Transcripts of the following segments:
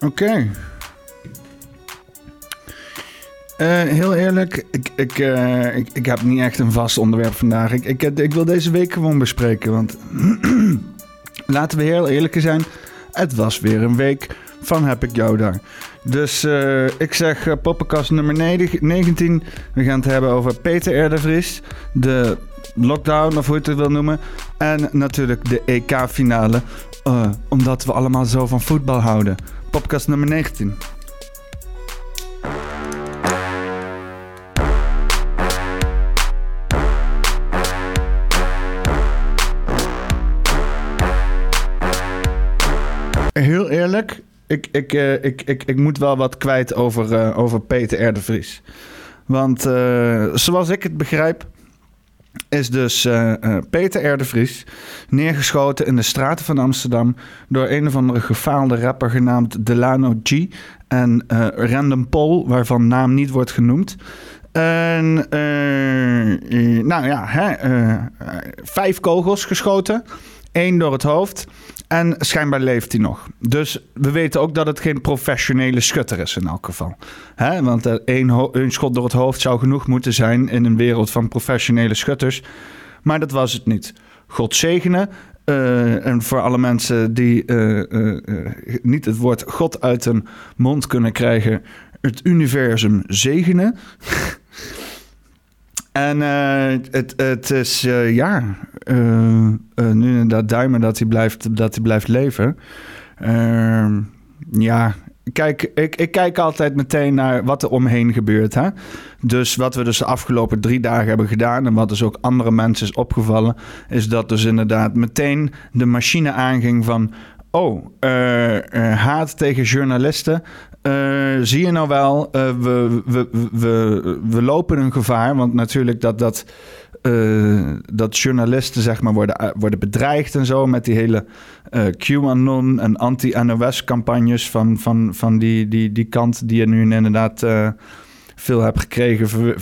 Oké. Eh, heel eerlijk, ik, ik, eh, ik, ik heb niet echt een vast onderwerp vandaag. Ik, ik, ik wil deze week gewoon bespreken. Want laten we heel eerlijk zijn, het was weer een week van heb ik jou daar. Dus eh, ik zeg poppenkast nummer 19. We gaan het hebben over Peter Erdevries, de lockdown of hoe je het wil noemen. En natuurlijk de EK-finale, omdat we allemaal zo van voetbal houden. Poppenkast nummer 19. Heel eerlijk, ik, ik, uh, ik, ik, ik moet wel wat kwijt over, uh, over Peter R. de Vries. Want uh, zoals ik het begrijp, is dus Peter R. de Vries neergeschoten in de straten van Amsterdam door een of andere gefaalde rapper genaamd Delano G. En Random Paul, waarvan naam niet wordt genoemd. En nou ja, hè, vijf kogels geschoten. één door het hoofd. En schijnbaar leeft hij nog. Dus we weten ook dat het geen professionele schutter is in elk geval. Hè? Want één, schot door het hoofd zou genoeg moeten zijn in een wereld van professionele schutters. Maar dat was het niet. God zegene. Uh, en voor alle mensen die uh, uh, niet het woord God uit hun mond kunnen krijgen, het universum zegenen. En uh, het, het is, uh, ja, uh, nu inderdaad duimen dat hij blijft, dat hij blijft leven. Ehm, ja, kijk, ik, ik kijk altijd meteen naar wat er omheen gebeurt. Hè? Dus wat we dus de afgelopen drie dagen hebben gedaan... en wat dus ook andere mensen is opgevallen... is dat dus inderdaad meteen de machine aanging van... Oh, haat tegen journalisten. Uh, zie je nou wel, uh, we, we, we, we lopen een gevaar. Want natuurlijk dat, dat, uh, dat journalisten zeg maar, worden, worden bedreigd en zo... met die hele QAnon en anti-NOS campagnes van, van, van die, die, die kant... die je nu inderdaad veel hebt gekregen van,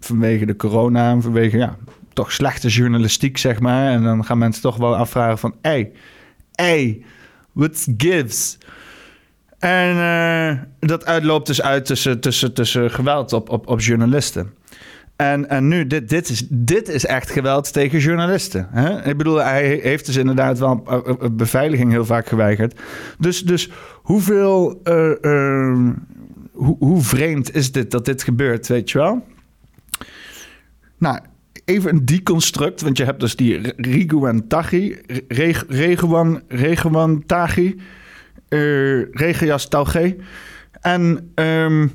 vanwege de corona... en vanwege ja, toch slechte journalistiek, zeg maar. En dan gaan mensen toch wel afvragen van... hey, hey, what gives... En uh, dat uitloopt dus uit tussen, tussen, tussen geweld op, op, op journalisten. En, en nu, dit, dit, is, dit is echt geweld tegen journalisten. Hè? Ik bedoel, hij heeft dus inderdaad wel beveiliging heel vaak geweigerd. Dus, dus hoeveel, uh, uh, hoe, hoe vreemd is dit dat dit gebeurt, weet je wel? Nou, even een deconstruct, want je hebt dus die Riguan Taghi, Reguan Taghi uh, Regias Tauge. En um,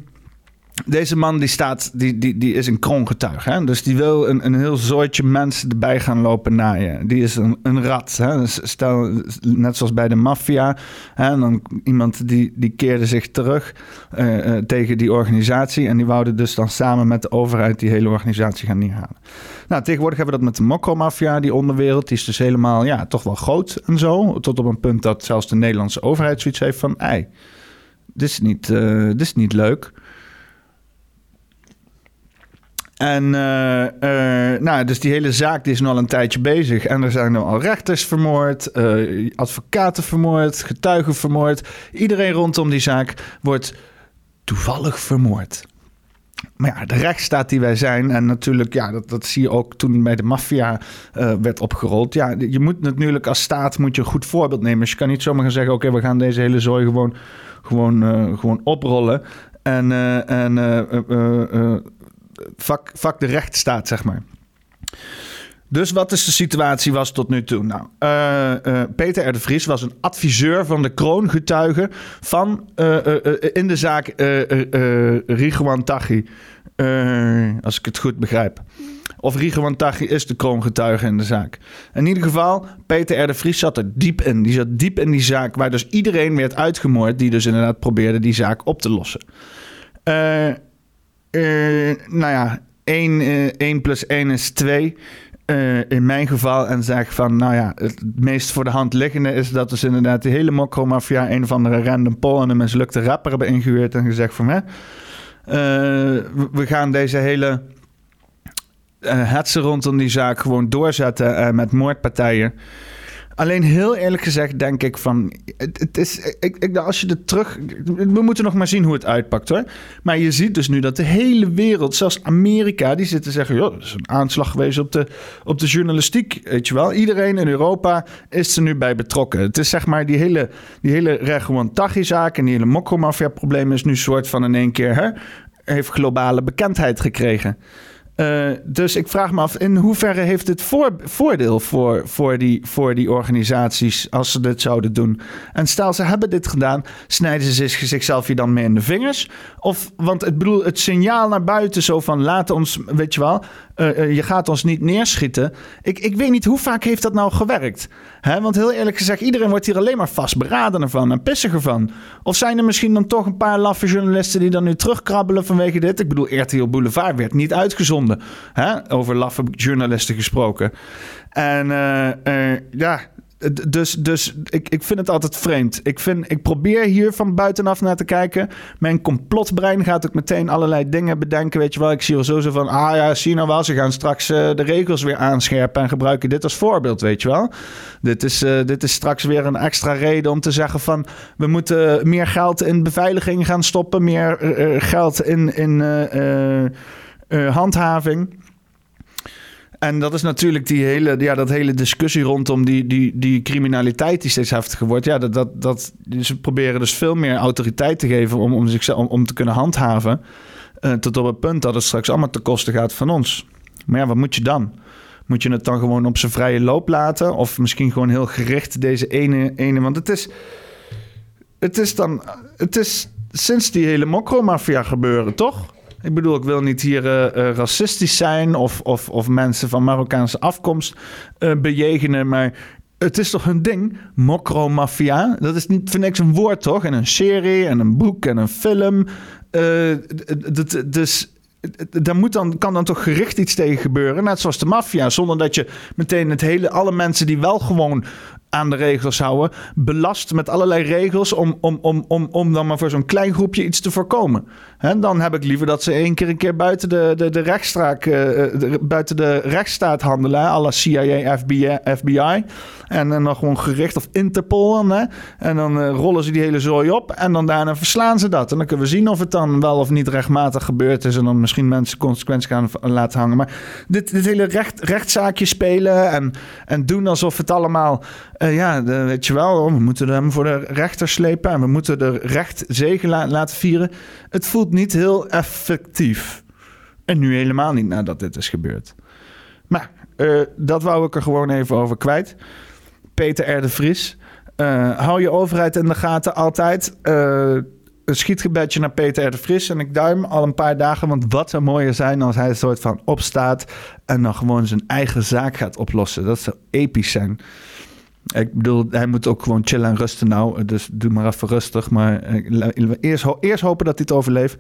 deze man die staat, die, die, die is een kroongetuige. Hè? Dus die wil een, een heel zooitje mensen erbij gaan lopen naaien. Die is een, een rat. Hè? Stel, net zoals bij de maffia. Dan iemand die, die keerde zich terug uh, uh, tegen die organisatie. En die wouden dus dan samen met de overheid die hele organisatie gaan neerhalen. Nou, tegenwoordig hebben we dat met de mokro-maffia, die onderwereld. Die is dus helemaal, ja, toch wel groot en zo. Tot op een punt dat zelfs de Nederlandse overheid zoiets heeft van... Ei, dit is niet, uh, dit is niet leuk. En uh, uh, nou, dus die hele zaak die is nu al een tijdje bezig. En er zijn nu al rechters vermoord, uh, advocaten vermoord, getuigen vermoord. Iedereen rondom die zaak wordt toevallig vermoord. Maar ja, de rechtsstaat die wij zijn, en natuurlijk, ja, dat, dat zie je ook toen bij de maffia werd opgerold. Ja, je moet natuurlijk als staat moet je een goed voorbeeld nemen. Dus je kan niet zomaar gaan zeggen: oké, we gaan deze hele zooi gewoon, gewoon, gewoon oprollen. En, en vak, de rechtsstaat, zeg maar. Dus wat is de situatie was tot nu toe? Nou, uh, uh, Peter R. de Vries was een adviseur van de kroongetuigen van uh, in de zaak Rigouan Taghi. als ik het goed begrijp. Of Rigouan Taghi is de kroongetuige in de zaak. In ieder geval, Peter R. de Vries zat er diep in. Die zat diep in die zaak waar dus iedereen werd uitgemoord... die dus inderdaad probeerde die zaak op te lossen. Uh, nou ja, 1, uh, 1 plus 1 is 2. Uh, in mijn geval. En zeg van, nou ja, het meest voor de hand liggende is dat dus inderdaad de hele mokromafia een of andere random Paul en een mislukte rapper hebben ingehuurd en gezegd van, hè, we gaan deze hele uh, hetsen rondom die zaak gewoon doorzetten met moordpartijen. Alleen heel eerlijk gezegd denk ik van... Het, is, ik, ik, als je er terug... We moeten nog maar zien hoe het uitpakt hoor. Maar je ziet dus nu dat de hele wereld, zelfs Amerika... die zitten te zeggen... joh, dat is een aanslag geweest op de, op de journalistiek. Weet je wel, iedereen in Europa is er nu bij betrokken. Het is zeg maar die hele, die hele Reguantaghi-zaak... en die hele Mokromafia-probleem is nu soort van in één keer... Hè, heeft globale bekendheid gekregen. Uh, dus ik vraag me af, in hoeverre heeft het voor, voordeel voor, voor, die, voor die organisaties als ze dit zouden doen? En stel ze hebben dit gedaan, snijden ze zichzelf hier dan mee in de vingers? Of, want het, bedoel, het signaal naar buiten zo van laat ons, weet je wel, uh, je gaat ons niet neerschieten. Ik, ik weet niet hoe vaak heeft dat nou gewerkt. Hè? Want heel eerlijk gezegd, iedereen wordt hier alleen maar vastberaden van en pissiger van. Of zijn er misschien dan toch een paar laffe journalisten die dan nu terugkrabbelen vanwege dit? Ik bedoel, RTL Boulevard werd niet uitgezonden. Hè? Over laffe journalisten gesproken. En uh, ja, dus, dus ik, ik vind het altijd vreemd. Ik, vind, ik probeer hier van buitenaf naar te kijken. Mijn complotbrein gaat ook meteen allerlei dingen bedenken. Weet je wel, ik zie er zo zo van... Ah ja, zie nou wel, ze gaan straks uh, de regels weer aanscherpen... en gebruiken dit als voorbeeld, weet je wel. Dit is, uh, dit is straks weer een extra reden om te zeggen van... we moeten meer geld in beveiliging gaan stoppen... meer uh, geld in, in handhaving... En dat is natuurlijk die hele, ja, dat hele discussie rondom die, die, die criminaliteit die steeds heftiger wordt. Ja, dat, dat, dat, ze proberen dus veel meer autoriteit te geven om, om, zichzelf, om, te kunnen handhaven. Uh, tot op het punt dat het straks allemaal te kosten gaat van ons. Maar ja, wat moet je dan? Moet je het dan gewoon op zijn vrije loop laten? Of misschien gewoon heel gericht deze ene... ene want het is... Het is dan... Het is sinds die hele mokromafia gebeuren, toch? Ik bedoel, ik wil niet hier uh, racistisch zijn of, of, of mensen van Marokkaanse afkomst uh, bejegenen, maar het is toch een ding? Mokromafia, dat is niet voor niks een woord, toch? En een serie en een boek en een film. dus daar moet dan, kan dan toch gericht iets tegen gebeuren, net zoals de maffia, zonder dat je meteen het hele, alle mensen die wel gewoon aan de regels houden, belast met allerlei regels om, om, om, om, om dan maar voor zo'n klein groepje iets te voorkomen. En dan heb ik liever dat ze één keer een keer buiten de, de, de, uh, buiten de rechtsstaat handelen, alle CIA, FBI, FBI. En dan nog gewoon gericht of Interpol. Hè? En dan uh, rollen ze die hele zooi op en dan daarna verslaan ze dat. En dan kunnen we zien of het dan wel of niet rechtmatig gebeurd is en dan misschien mensen consequenties gaan laten hangen. Maar dit, dit hele recht, rechtszaakje spelen en, en doen alsof het allemaal uh, ja, weet je wel, we moeten hem voor de rechter slepen en we moeten de recht zegen laten vieren. Het voelt niet heel effectief. En nu helemaal niet nadat dit is gebeurd. Maar uh, dat wou ik er gewoon even over kwijt. Peter R. de Vries. Uh, hou je overheid in de gaten altijd. Een schietgebedje naar Peter R. de Vries. En ik duim al een paar dagen. Want wat zou mooier zijn als hij een soort van opstaat. En dan gewoon zijn eigen zaak gaat oplossen. Dat zou episch zijn. Ik bedoel, hij moet ook gewoon chillen en rusten nou. Dus doe maar even rustig. Maar eh, eerst, eerst hopen dat hij het overleeft.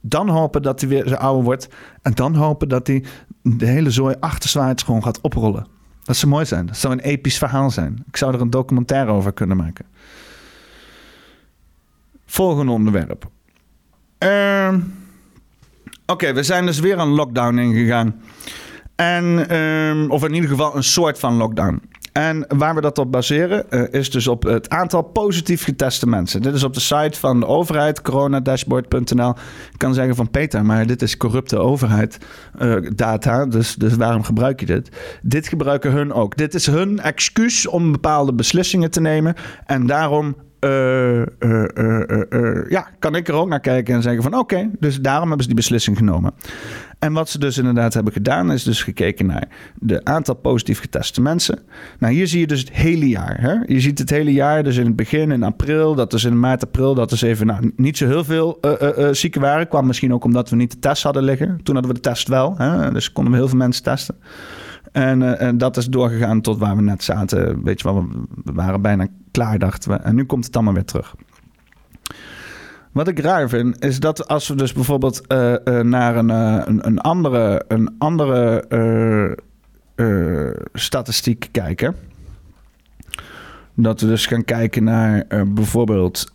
Dan hopen dat hij weer zo ouder wordt. En dan hopen dat hij de hele zooi achterzwaarts gewoon gaat oprollen. Dat zou mooi zijn. Dat zou een episch verhaal zijn. Ik zou er een documentaire over kunnen maken. Volgende onderwerp. Uh, Oké, we zijn dus weer een lockdown ingegaan. En, uh, of in ieder geval een soort van lockdown. En waar we dat op baseren uh, is dus op het aantal positief geteste mensen. Dit is op de site van de overheid, coronadashboard.nl. Ik kan zeggen van Peter, maar dit is corrupte overheid uh, data, dus, dus waarom gebruik je dit? Dit gebruiken hun ook. Dit is hun excuus om bepaalde beslissingen te nemen en daarom uh, ja, kan ik er ook naar kijken en zeggen van oké, dus daarom hebben ze die beslissing genomen. En wat ze dus inderdaad hebben gedaan, is dus gekeken naar de aantal positief geteste mensen. Nou, hier zie je dus het hele jaar. Hè? Je ziet het hele jaar, dus in het begin, in april, dat is in maart, april, dat is even nou, niet zo heel veel uh, uh, zieken waren. Kwam misschien ook omdat we niet de test hadden liggen. Toen hadden we de test wel, hè? dus konden we heel veel mensen testen. En, en, dat is doorgegaan tot waar we net zaten. Weet je wel, we waren bijna klaar, dachten we. En nu komt het allemaal weer terug. Wat ik raar vind, is dat als we dus bijvoorbeeld uh, uh, naar een, een, een, andere, een andere statistiek kijken. Dat we dus gaan kijken naar bijvoorbeeld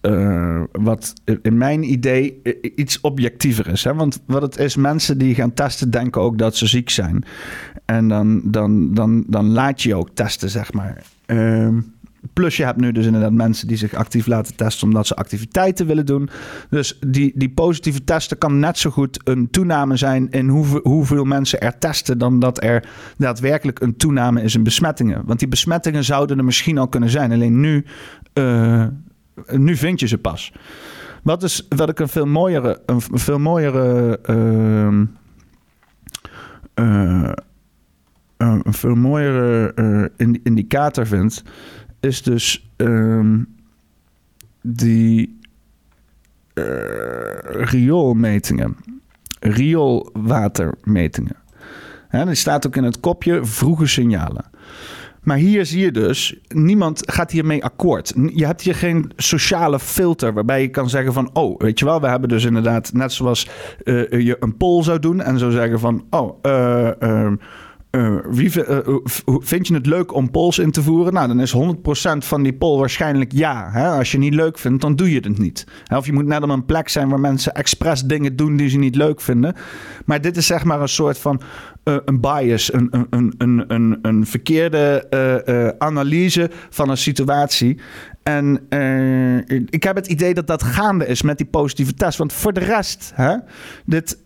wat in mijn idee iets objectiever is. Hè? Want wat het is, mensen die gaan testen denken ook dat ze ziek zijn. En dan, dan, dan, dan laat je je ook testen, zeg maar. Ehm, plus je hebt nu dus inderdaad mensen die zich actief laten testen omdat ze activiteiten willen doen. Dus die, die positieve testen kan net zo goed een toename zijn in hoeveel, hoeveel mensen er testen dan dat er daadwerkelijk een toename is in besmettingen. Want die besmettingen zouden er misschien al kunnen zijn. Alleen nu, uh, nu vind je ze pas. Wat, is, wat ik een veel mooiere, een veel mooiere uh, uh, een veel mooiere uh, indicator vind, is dus um, die uh, rioolmetingen. Rioolwatermetingen. Ja, die staat ook in het kopje vroege signalen. Maar hier zie je dus, niemand gaat hiermee akkoord. Je hebt hier geen sociale filter waarbij je kan zeggen van... oh, weet je wel, we hebben dus inderdaad, net zoals uh, je een poll zou doen... en zo zeggen van, oh, wie, uh, vind je het leuk om polls in te voeren? Nou, dan is 100% van die poll waarschijnlijk ja. Hè? Als je niet leuk vindt, dan doe je het niet. Of je moet net op een plek zijn waar mensen expres dingen doen die ze niet leuk vinden. Maar dit is zeg maar een soort van uh, een bias, een, een, een, een, een verkeerde analyse van een situatie. En ik heb het idee dat dat gaande is met die positieve test. Want voor de rest, hè, dit,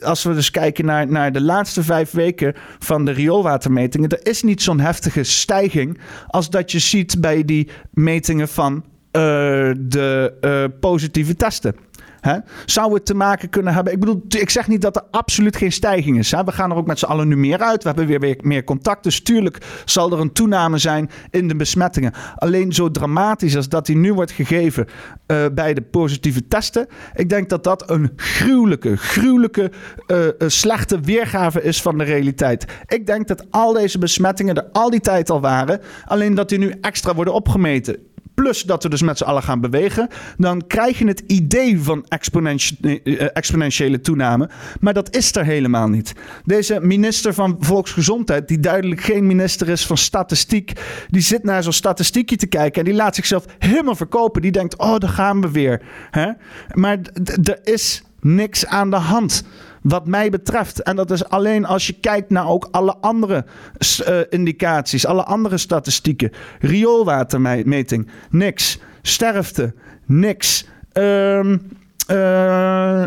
als we dus kijken naar, naar de laatste vijf weken van de rioolwatermetingen, er is niet zo'n heftige stijging als dat je ziet bij die metingen van de positieve testen. Hè? Zou het te maken kunnen hebben? Ik bedoel, ik zeg niet dat er absoluut geen stijging is. We gaan er ook met z'n allen nu meer uit. We hebben weer meer contact. Dus tuurlijk zal er een toename zijn in de besmettingen. Alleen zo dramatisch als dat die nu wordt gegeven uh, bij de positieve testen. Ik denk dat dat een gruwelijke, gruwelijke, uh, slechte weergave is van de realiteit. Ik denk dat al deze besmettingen er al die tijd al waren. Alleen dat die nu extra worden opgemeten plus dat we dus met z'n allen gaan bewegen, dan krijg je het idee van eh, exponentiële toename. Maar dat is er helemaal niet. Deze minister van Volksgezondheid, die duidelijk geen minister is van statistiek, die zit naar zo'n statistiekje te kijken en die laat zichzelf helemaal verkopen. Die denkt, oh, daar gaan we weer. Hè? Maar er is niks aan de hand. Wat mij betreft. En dat is alleen als je kijkt naar ook alle andere uh, indicaties, alle andere statistieken. Rioolwatermeting, niks. Sterfte, niks. Um, uh,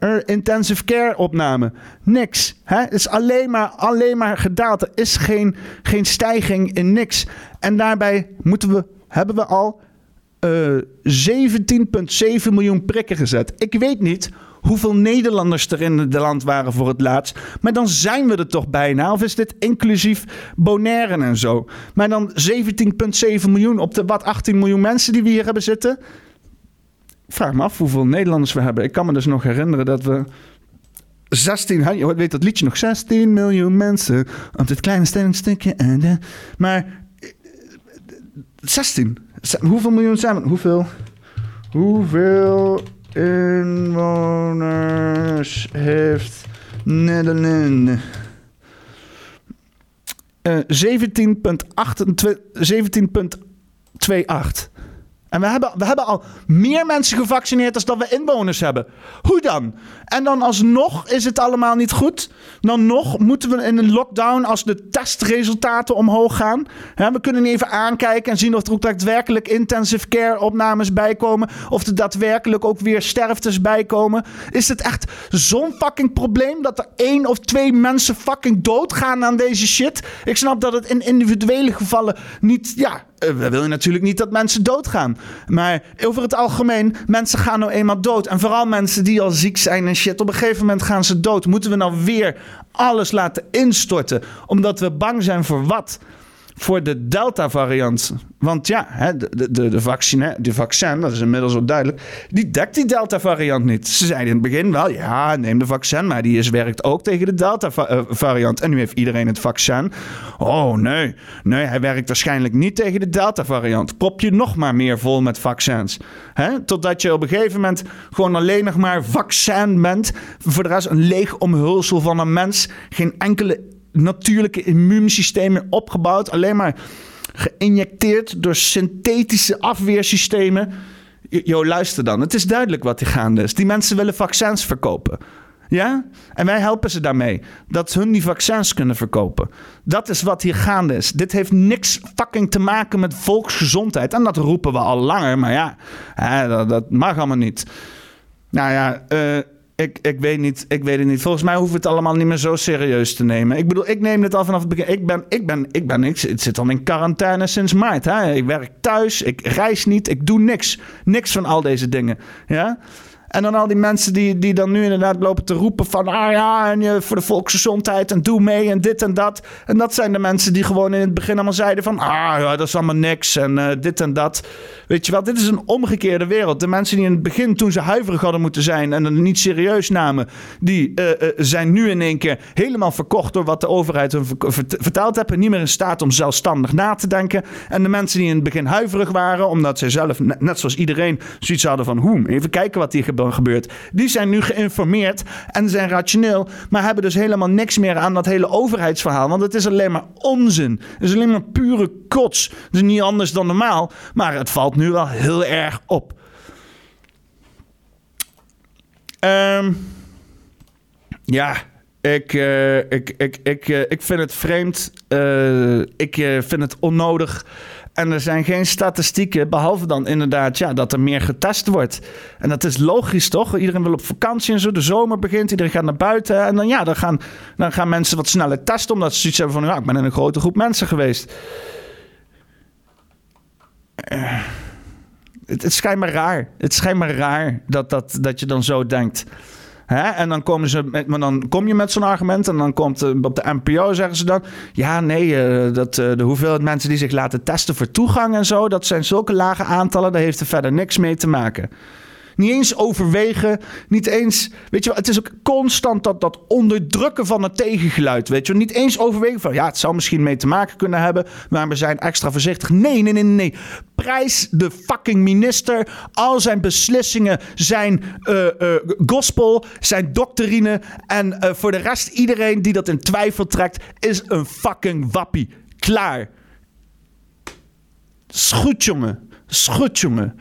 uh, intensive care opname. Niks. Het is alleen maar, alleen maar gedaald. Er is geen, geen stijging in niks. En daarbij moeten we, hebben we al 17,7 miljoen prikken gezet. Ik weet niet hoeveel Nederlanders er in het land waren voor het laatst. Maar dan zijn we er toch bijna. Of is dit inclusief Bonaire en zo? Maar dan 17,7 miljoen op de wat 18 miljoen mensen die we hier hebben zitten. Vraag me af hoeveel Nederlanders we hebben. Ik kan me dus nog herinneren dat we 16, je weet dat liedje nog, 16 miljoen mensen op dit kleine stukje. Maar 16. Hoeveel miljoen zijn we? Hoeveel? Hoeveel inwoners heeft Nederland? Uh, 17,28. En we hebben, we hebben al meer mensen gevaccineerd dan dat we inwoners hebben. Hoe dan? En dan alsnog is het allemaal niet goed. Dan nog moeten we in een lockdown als de testresultaten omhoog gaan. we kunnen even aankijken en zien of er ook daadwerkelijk intensive care opnames bijkomen. Of er daadwerkelijk ook weer sterftes bijkomen. Is het echt zo'n fucking probleem dat er één of twee mensen fucking doodgaan aan deze shit? Ik snap dat het in individuele gevallen niet, ja, we willen natuurlijk niet dat mensen doodgaan. Maar over het algemeen, mensen gaan nou eenmaal dood. En vooral mensen die al ziek zijn en shit. Op een gegeven moment gaan ze dood. Moeten we nou weer alles laten instorten? Omdat we bang zijn voor wat? Voor de Delta-variant. Want ja, de, de, de, vaccin, de vaccin, dat is inmiddels ook duidelijk, die dekt die Delta-variant niet. Ze zeiden in het begin wel, ja, neem de vaccin, maar die is, werkt ook tegen de Delta-variant. En nu heeft iedereen het vaccin. Oh nee, nee, hij werkt waarschijnlijk niet tegen de Delta-variant. Prop je nog maar meer vol met vaccins. Hè? Totdat je op een gegeven moment gewoon alleen nog maar vaccin bent. Voor de rest een leeg omhulsel van een mens. Geen enkele natuurlijke immuunsystemen opgebouwd. Alleen maar geïnjecteerd door synthetische afweersystemen. Jo, luister dan. Het is duidelijk wat hier gaande is. Die mensen willen vaccins verkopen. Ja? En wij helpen ze daarmee. Dat hun die vaccins kunnen verkopen. Dat is wat hier gaande is. Dit heeft niks fucking te maken met volksgezondheid. En dat roepen we al langer. Maar ja, dat, dat, mag allemaal niet. Nou ja, uh, ik, ik, weet niet, ik weet het niet. Volgens mij hoeven we het allemaal niet meer zo serieus te nemen. Ik bedoel, ik neem het al vanaf het begin. Ik ben, ik ben, ik ben, ik zit al in quarantaine sinds maart. Hè? Ik werk thuis, ik reis niet, ik doe niks. Niks van al deze dingen. Ja? En dan al die mensen die, die dan nu inderdaad lopen te roepen van... ah ja, en je, voor de volksgezondheid en doe mee en dit en dat. En dat zijn de mensen die gewoon in het begin allemaal zeiden van... ah ja, dat is allemaal niks en uh, dit en dat. Weet je wel, dit is een omgekeerde wereld. De mensen die in het begin, toen ze huiverig hadden moeten zijn... en het niet serieus namen... die uh, uh, zijn nu in één keer helemaal verkocht... door wat de overheid hun verteld heeft... en niet meer in staat om zelfstandig na te denken. En de mensen die in het begin huiverig waren... omdat ze zelf, net zoals iedereen, zoiets hadden van... hoe, even kijken wat hier gebeurt gebeurt. Die zijn nu geïnformeerd en zijn rationeel, maar hebben dus helemaal niks meer aan dat hele overheidsverhaal. Want het is alleen maar onzin. Het is alleen maar pure kots. Het is niet anders dan normaal, maar het valt nu wel heel erg op. Um, ja, ik, uh, ik, ik, ik, uh, ik vind het vreemd. Uh, ik vind het onnodig. En er zijn geen statistieken, behalve dan inderdaad ja, dat er meer getest wordt. En dat is logisch toch? Iedereen wil op vakantie en zo. De zomer begint, iedereen gaat naar buiten. En dan, ja, dan, gaan, dan gaan mensen wat sneller testen, omdat ze zoiets hebben van... ja, ik ben in een grote groep mensen geweest. Uh, het, het schijnt maar raar. Het schijnt maar raar dat, dat, dat je dan zo denkt. Hè? En dan, komen ze met, maar dan kom je met zo'n argument en dan komt uh, op de NPO zeggen ze dan... ja, nee, uh, dat, uh, de hoeveelheid mensen die zich laten testen voor toegang en zo... dat zijn zulke lage aantallen, daar heeft er verder niks mee te maken. Niet eens overwegen. Niet eens. Weet je wel, het is ook constant dat, dat onderdrukken van het tegengeluid. Weet je wel, niet eens overwegen van. Ja, het zou misschien mee te maken kunnen hebben. Maar we zijn extra voorzichtig. Nee, nee, nee, nee. Prijs de fucking minister. Al zijn beslissingen zijn uh, uh, gospel, zijn doctrine. En uh, voor de rest, iedereen die dat in twijfel trekt, is een fucking wappie. Klaar. Schut, jongen. Schut, jongen.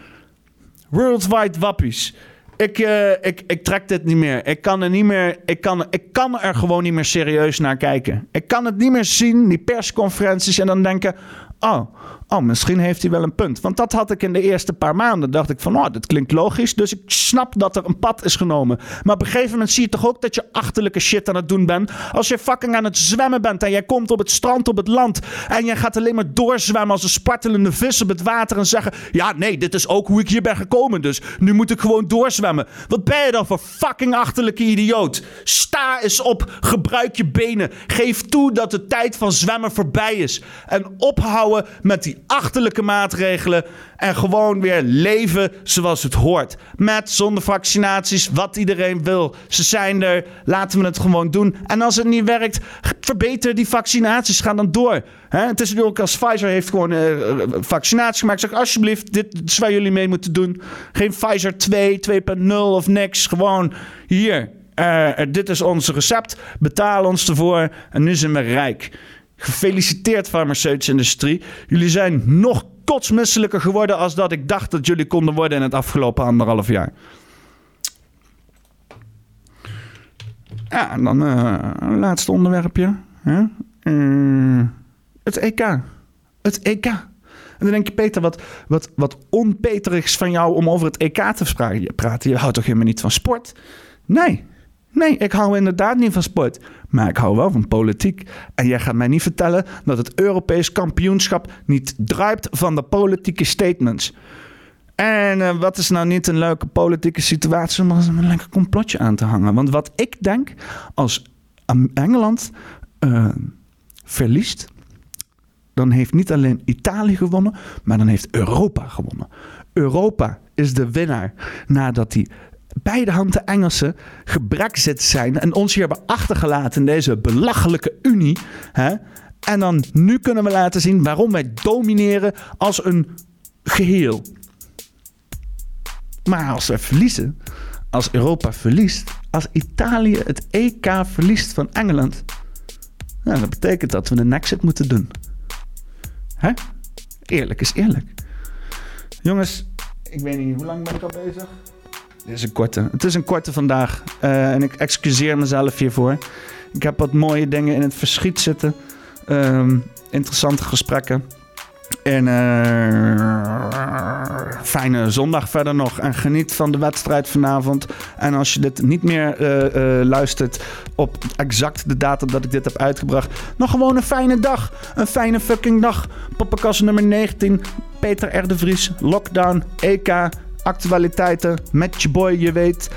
Worldwide wappies. Ik, uh, ik, ik trek dit niet meer. Ik kan er niet meer. Ik kan, ik kan er gewoon niet meer serieus naar kijken. Ik kan het niet meer zien, die persconferenties, en dan denken: oh, oh, misschien heeft hij wel een punt. Want dat had ik in de eerste paar maanden. Dacht ik van, oh, dat klinkt logisch. Dus ik snap dat er een pad is genomen. Maar op een gegeven moment zie je toch ook dat je achterlijke shit aan het doen bent. Als je fucking aan het zwemmen bent en jij komt op het strand op het land. En jij gaat alleen maar doorzwemmen als een spartelende vis op het water. En zeggen, ja, nee, dit is ook hoe ik hier ben gekomen. Dus nu moet ik gewoon doorzwemmen. Wat ben je dan voor fucking achterlijke idioot? Sta eens op, gebruik je benen. Geef toe dat de tijd van zwemmen voorbij is. En ophouden met die achterlijke maatregelen. En gewoon weer leven zoals het hoort. Met, zonder vaccinaties, wat iedereen wil. Ze zijn er, laten we het gewoon doen. En als het niet werkt, verbeter die vaccinaties. Ga dan door. Het is nu ook als Pfizer heeft gewoon uh, vaccinaties gemaakt. Zeg alsjeblieft, dit is waar jullie mee moeten doen. Geen Pfizer 2, 2.0 of niks. Gewoon hier. Uh, dit is ons recept. Betaal ons ervoor. En nu zijn we rijk. Gefeliciteerd farmaceutische industrie. Jullie zijn nog kotsmisselijker geworden als dat ik dacht dat jullie konden worden in het afgelopen anderhalf jaar. Ja, en dan uh, laatste onderwerpje. Uh, het EK. Het EK. En dan denk je, Peter, wat, wat, wat onpeterigs van jou om over het EK te praten. Je houdt toch helemaal niet van sport? Nee, Nee, ik hou inderdaad niet van sport. Maar ik hou wel van politiek. En jij gaat mij niet vertellen dat het Europees kampioenschap niet druipt van de politieke statements. En uh, wat is nou niet een leuke politieke situatie om een lekker complotje aan te hangen? Want wat ik denk, als Engeland uh, verliest, dan heeft niet alleen Italië gewonnen, maar dan heeft Europa gewonnen. Europa is de winnaar nadat die beide handen Engelsen gebrexit zijn en ons hier hebben achtergelaten in deze belachelijke Unie. Hè? En dan nu kunnen we laten zien waarom wij domineren als een geheel. Maar als we verliezen, als Europa verliest, als Italië het EK verliest van Engeland, nou, dat betekent dat we een exit moeten doen. Hè? Eerlijk is eerlijk. Jongens, ik weet niet, hoe lang ben ik al bezig? Dit is een korte. Het is een korte vandaag. Eh, en ik excuseer mezelf hiervoor. Ik heb wat mooie dingen in het verschiet zitten. Ehm, interessante gesprekken. En uh, fijne zondag verder nog. En geniet van de wedstrijd vanavond. En als je dit niet meer uh, luistert op exact de datum dat ik dit heb uitgebracht. Nog gewoon een fijne dag. Een fijne fucking dag. Poppenkast nummer 19. Peter R. Vries. Lockdown. EK. Actualiteiten. Met je boy, je weet.